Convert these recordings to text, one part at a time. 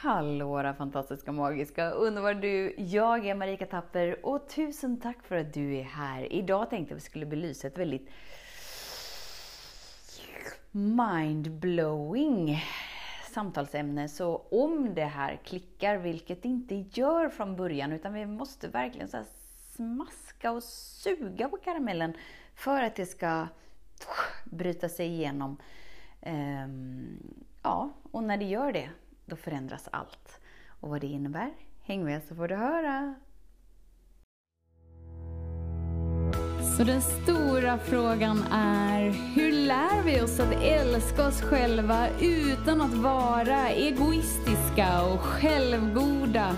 Hallå våra fantastiska, magiska, underbara du! Jag är Marika Tapper och tusen tack för att du är här. Idag tänkte jag att vi skulle belysa ett väldigt mindblowing samtalsämne. Så om det här klickar, vilket det inte gör från början, utan vi måste verkligen så smaska och suga på karamellen för att det ska bryta sig igenom. Ehm, ja, och när det gör det, då förändras allt. Och vad det innebär, häng med så får du höra. Så den stora frågan är, hur lär vi oss att älska oss själva utan att vara egoistiska och självgoda?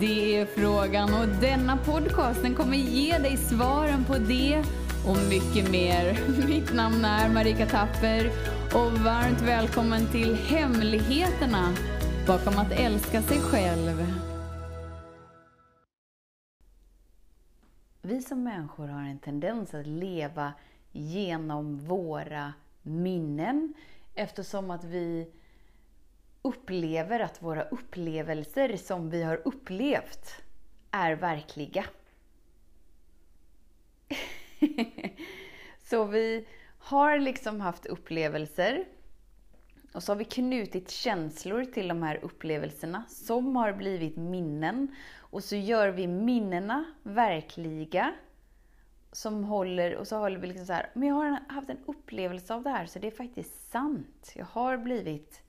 Det är frågan och denna podcast den kommer ge dig svaren på det och mycket mer. Mitt namn är Marika Tapper och varmt välkommen till Hemligheterna bakom att älska sig själv. Vi som människor har en tendens att leva genom våra minnen eftersom att vi upplever att våra upplevelser som vi har upplevt är verkliga. så vi har liksom haft upplevelser och så har vi knutit känslor till de här upplevelserna som har blivit minnen. Och så gör vi minnena verkliga. Som håller, och så håller vi liksom så här, men jag har haft en upplevelse av det här så det är faktiskt sant. Jag har blivit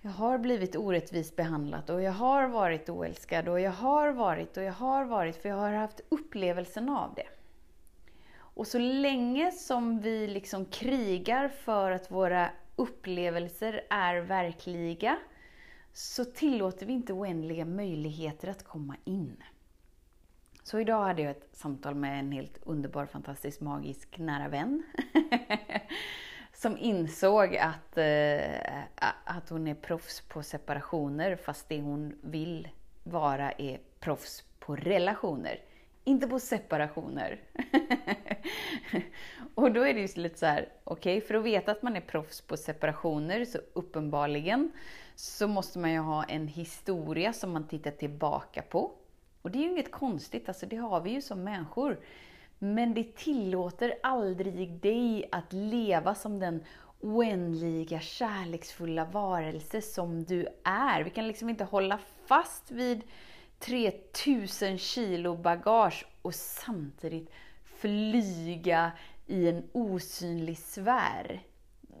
jag har blivit orättvist behandlad och jag har varit oälskad och jag har varit och jag har varit för jag har haft upplevelsen av det. Och så länge som vi liksom krigar för att våra upplevelser är verkliga så tillåter vi inte oändliga möjligheter att komma in. Så idag hade jag ett samtal med en helt underbar, fantastisk, magisk nära vän. som insåg att, eh, att hon är proffs på separationer fast det hon vill vara är proffs på relationer. Inte på separationer. och då är det ju lite så här, okej, okay, för att veta att man är proffs på separationer så uppenbarligen så måste man ju ha en historia som man tittar tillbaka på. Och det är ju inget konstigt, alltså det har vi ju som människor. Men det tillåter aldrig dig att leva som den oändliga, kärleksfulla varelse som du är. Vi kan liksom inte hålla fast vid 3000 kilo bagage och samtidigt flyga i en osynlig sfär.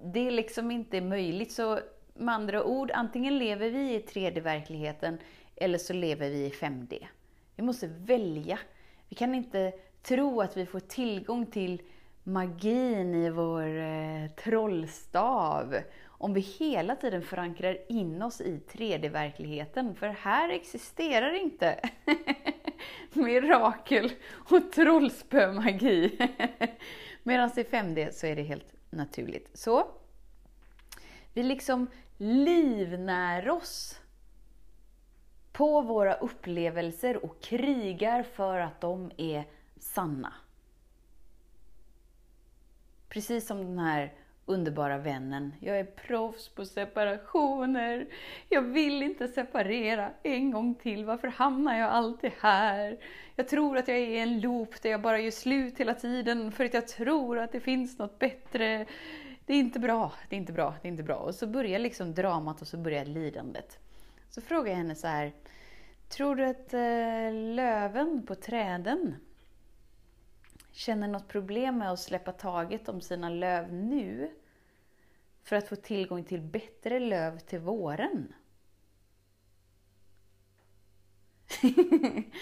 Det är liksom inte möjligt. Så med andra ord, antingen lever vi i 3D-verkligheten eller så lever vi i 5D. Vi måste välja. Vi kan inte tro att vi får tillgång till magin i vår eh, trollstav om vi hela tiden förankrar in oss i 3D-verkligheten. För här existerar inte mirakel och trollspömagi. Medan i 5D så är det helt naturligt. Så vi liksom livnär oss på våra upplevelser och krigar för att de är sanna. Precis som den här underbara vännen. Jag är proffs på separationer. Jag vill inte separera en gång till. Varför hamnar jag alltid här? Jag tror att jag är i en loop där jag bara gör slut hela tiden för att jag tror att det finns något bättre. Det är inte bra, det är inte bra, det är inte bra. Och så börjar liksom dramat och så börjar lidandet. Så frågar jag henne så här. Tror du att eh, löven på träden känner något problem med att släppa taget om sina löv nu för att få tillgång till bättre löv till våren.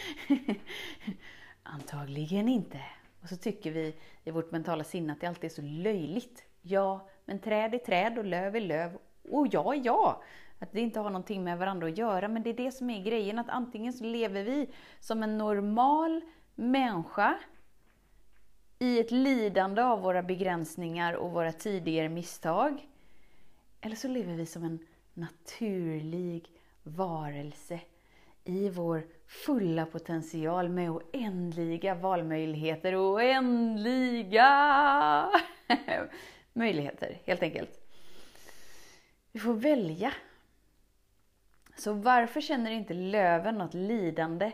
Antagligen inte. Och så tycker vi i vårt mentala sinne att det alltid är så löjligt. Ja, men träd är träd och löv är löv. Och ja är ja. Att det inte har någonting med varandra att göra. Men det är det som är grejen, att antingen så lever vi som en normal människa i ett lidande av våra begränsningar och våra tidigare misstag. Eller så lever vi som en naturlig varelse i vår fulla potential med oändliga valmöjligheter och oändliga möjligheter, helt enkelt. Vi får välja Så varför känner inte löven något lidande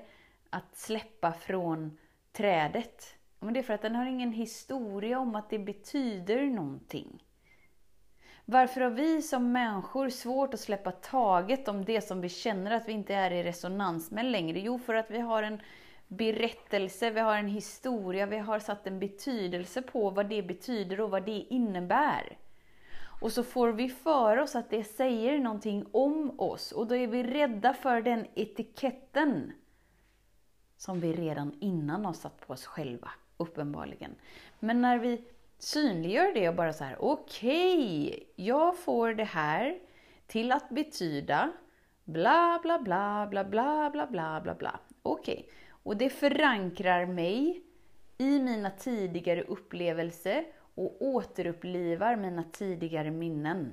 att släppa från trädet? Men det är för att den har ingen historia om att det betyder någonting. Varför har vi som människor svårt att släppa taget om det som vi känner att vi inte är i resonans med längre? Jo, för att vi har en berättelse, vi har en historia, vi har satt en betydelse på vad det betyder och vad det innebär. Och så får vi för oss att det säger någonting om oss och då är vi rädda för den etiketten som vi redan innan har satt på oss själva, uppenbarligen. Men när vi synliggör det och bara så här, okej, okay, jag får det här till att betyda bla bla bla bla bla bla bla bla bla. Okej, okay. och det förankrar mig i mina tidigare upplevelser och återupplivar mina tidigare minnen.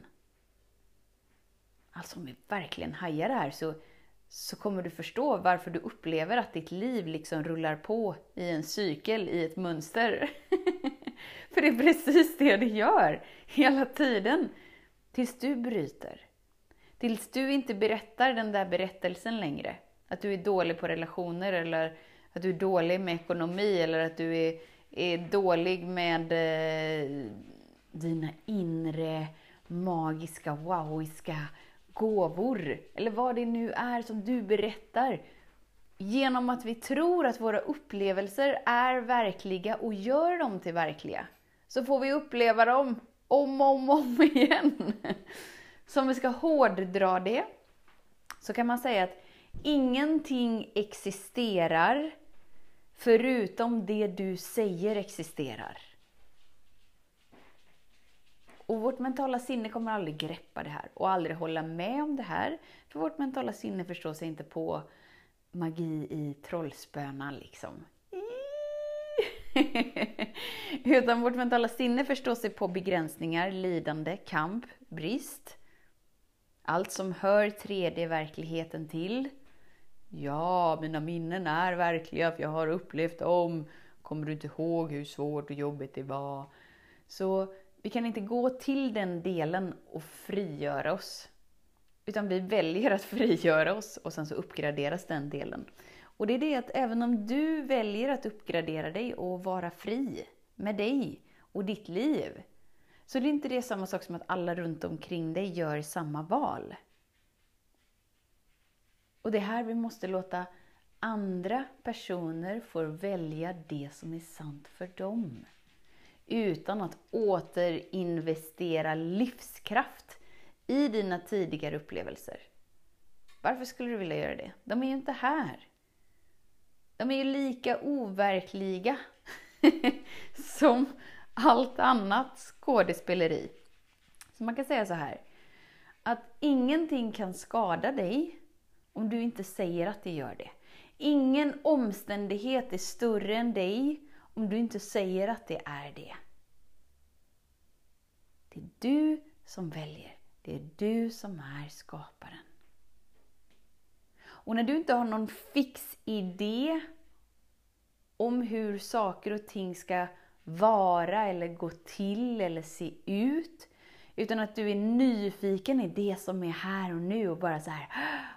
Alltså om vi verkligen hajar det här så, så kommer du förstå varför du upplever att ditt liv liksom rullar på i en cykel, i ett mönster. För det är precis det det gör, hela tiden. Tills du bryter. Tills du inte berättar den där berättelsen längre. Att du är dålig på relationer eller att du är dålig med ekonomi eller att du är, är dålig med eh, dina inre magiska, wowiska gåvor. Eller vad det nu är som du berättar. Genom att vi tror att våra upplevelser är verkliga och gör dem till verkliga så får vi uppleva dem om och om, om igen. Så om vi ska hårddra det, så kan man säga att ingenting existerar förutom det du säger existerar. Och vårt mentala sinne kommer aldrig greppa det här och aldrig hålla med om det här. För vårt mentala sinne förstår sig inte på magi i trollspöna liksom. Utan vårt mentala sinne förstår sig på begränsningar, lidande, kamp, brist. Allt som hör 3D-verkligheten till. Ja, mina minnen är verkliga för jag har upplevt dem. Kommer du inte ihåg hur svårt och jobbigt det var? Så vi kan inte gå till den delen och frigöra oss. Utan vi väljer att frigöra oss och sen så uppgraderas den delen. Och det är det att även om du väljer att uppgradera dig och vara fri med dig och ditt liv, så är inte det samma sak som att alla runt omkring dig gör samma val. Och det är här vi måste låta andra personer få välja det som är sant för dem. Utan att återinvestera livskraft i dina tidigare upplevelser. Varför skulle du vilja göra det? De är ju inte här. De är ju lika overkliga som allt annat skådespeleri. Så man kan säga så här, att ingenting kan skada dig om du inte säger att det gör det. Ingen omständighet är större än dig om du inte säger att det är det. Det är du som väljer. Det är du som är skaparen. Och när du inte har någon fix idé om hur saker och ting ska vara eller gå till eller se ut. Utan att du är nyfiken i det som är här och nu och bara så här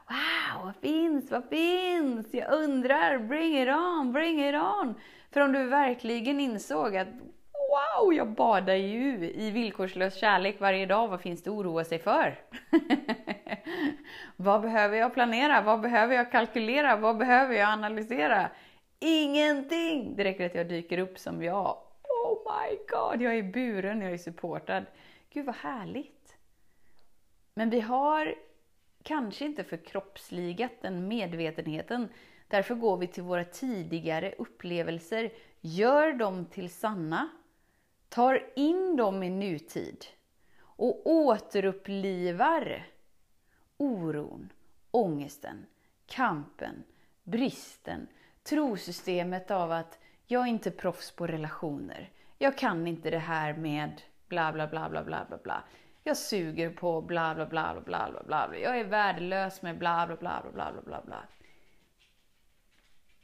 Wow, vad finns, vad finns? Jag undrar, bring it on, bring it on! För om du verkligen insåg att Wow, jag badar ju i villkorslös kärlek varje dag. Vad finns det att oroa sig för? vad behöver jag planera? Vad behöver jag kalkylera? Vad behöver jag analysera? Ingenting! Det räcker att jag dyker upp som jag. Oh my god, jag är buren, jag är supportad. Gud vad härligt! Men vi har kanske inte förkroppsligat den medvetenheten. Därför går vi till våra tidigare upplevelser, gör dem till sanna tar in dem i nutid och återupplivar oron, ångesten, kampen, bristen, trosystemet av att jag är inte proffs på relationer. Jag kan inte det här med bla bla bla bla bla bla bla. Jag suger på bla bla bla bla bla bla bla. Jag är värdelös med bla bla bla bla bla bla bla.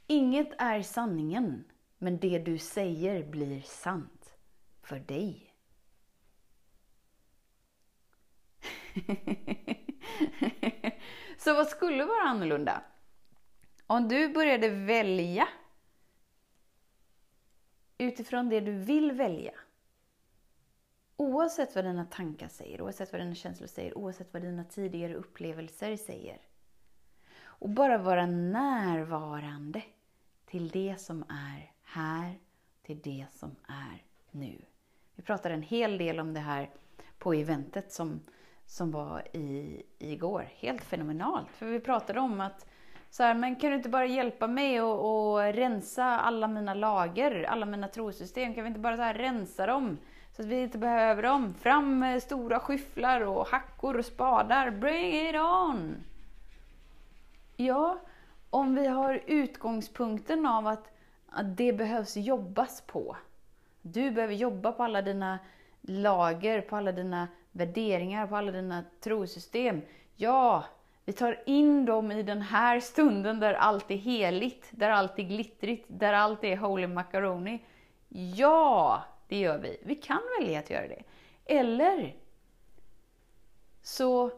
Inget är sanningen, men det du säger blir sant för dig. Så vad skulle vara annorlunda? Om du började välja utifrån det du vill välja. Oavsett vad dina tankar säger, oavsett vad dina känslor säger, oavsett vad dina tidigare upplevelser säger. Och bara vara närvarande till det som är här, till det som är nu. Vi pratade en hel del om det här på eventet som, som var i, igår. Helt fenomenalt. För vi pratade om att så här, men kan du inte bara hjälpa mig att, och rensa alla mina lager, alla mina trosystem? Kan vi inte bara så här rensa dem? Så att vi inte behöver dem. Fram med stora skyfflar och hackor och spadar. Bring it on! Ja, om vi har utgångspunkten av att, att det behövs jobbas på. Du behöver jobba på alla dina lager, på alla dina värderingar, på alla dina trosystem. Ja, vi tar in dem i den här stunden där allt är heligt, där allt är glittrigt, där allt är holy macaroni. Ja, det gör vi. Vi kan välja att göra det. Eller så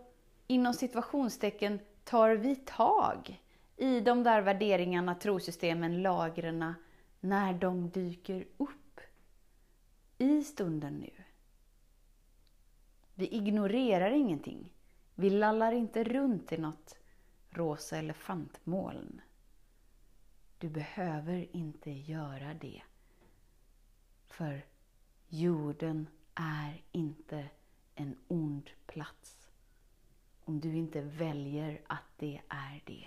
inom situationstecken tar vi tag i de där värderingarna, trosystemen, lagren när de dyker upp i stunden nu. Vi ignorerar ingenting. Vi lallar inte runt i något rosa elefantmoln. Du behöver inte göra det. För jorden är inte en ond plats. Om du inte väljer att det är det.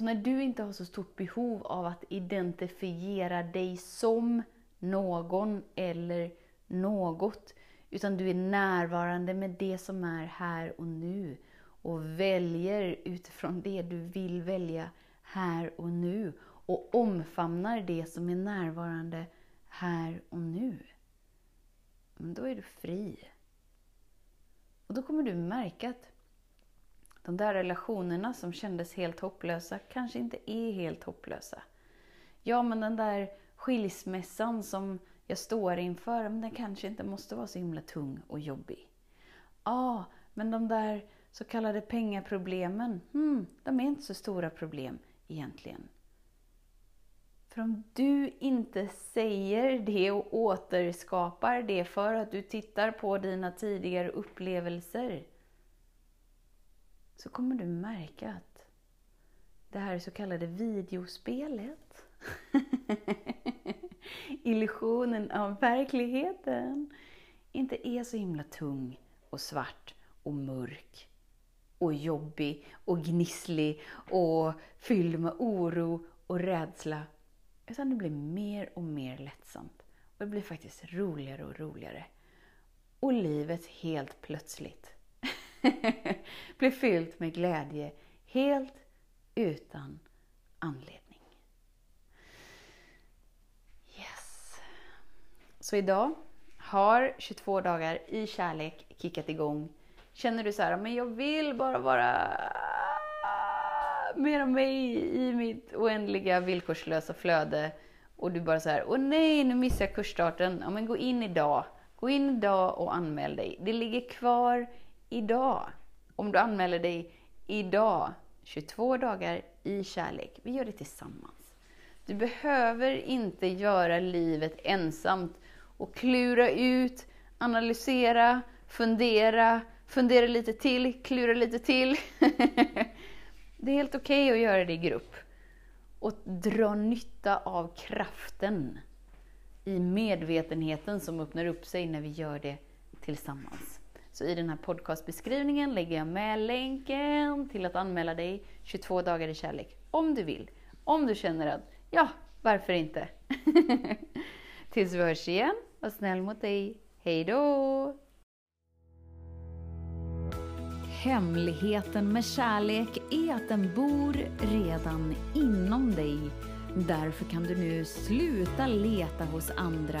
Så när du inte har så stort behov av att identifiera dig som någon eller något, utan du är närvarande med det som är här och nu och väljer utifrån det du vill välja här och nu och omfamnar det som är närvarande här och nu. Men då är du fri. Och då kommer du märka att de där relationerna som kändes helt hopplösa kanske inte är helt hopplösa. Ja, men den där skilsmässan som jag står inför, men den kanske inte måste vara så himla tung och jobbig. Ja, men de där så kallade pengaproblemen, hmm, de är inte så stora problem egentligen. För om du inte säger det och återskapar det för att du tittar på dina tidigare upplevelser, så kommer du märka att det här så kallade videospelet, illusionen av verkligheten, inte är så himla tung och svart och mörk och jobbig och gnisslig och fylld med oro och rädsla. Utan det blir mer och mer lättsamt. Och det blir faktiskt roligare och roligare. Och livet helt plötsligt blir fyllt med glädje helt utan anledning. Yes. Så idag har 22 dagar i kärlek kickat igång. Känner du så här, men jag vill bara vara mer av mig i mitt oändliga villkorslösa flöde och du bara så här, åh nej, nu missar jag kursstarten. Ja, men gå in idag. Gå in idag och anmäl dig. Det ligger kvar idag. Om du anmäler dig idag, 22 dagar i kärlek. Vi gör det tillsammans. Du behöver inte göra livet ensamt och klura ut, analysera, fundera, fundera lite till, klura lite till. det är helt okej okay att göra det i grupp. Och dra nytta av kraften i medvetenheten som öppnar upp sig när vi gör det tillsammans. Så i den här podcastbeskrivningen lägger jag med länken till att anmäla dig 22 dagar i kärlek. Om du vill. Om du känner att, ja, varför inte? Tills vi hörs igen, var snäll mot dig. Hej då! Hemligheten med kärlek är att den bor redan inom dig. Därför kan du nu sluta leta hos andra.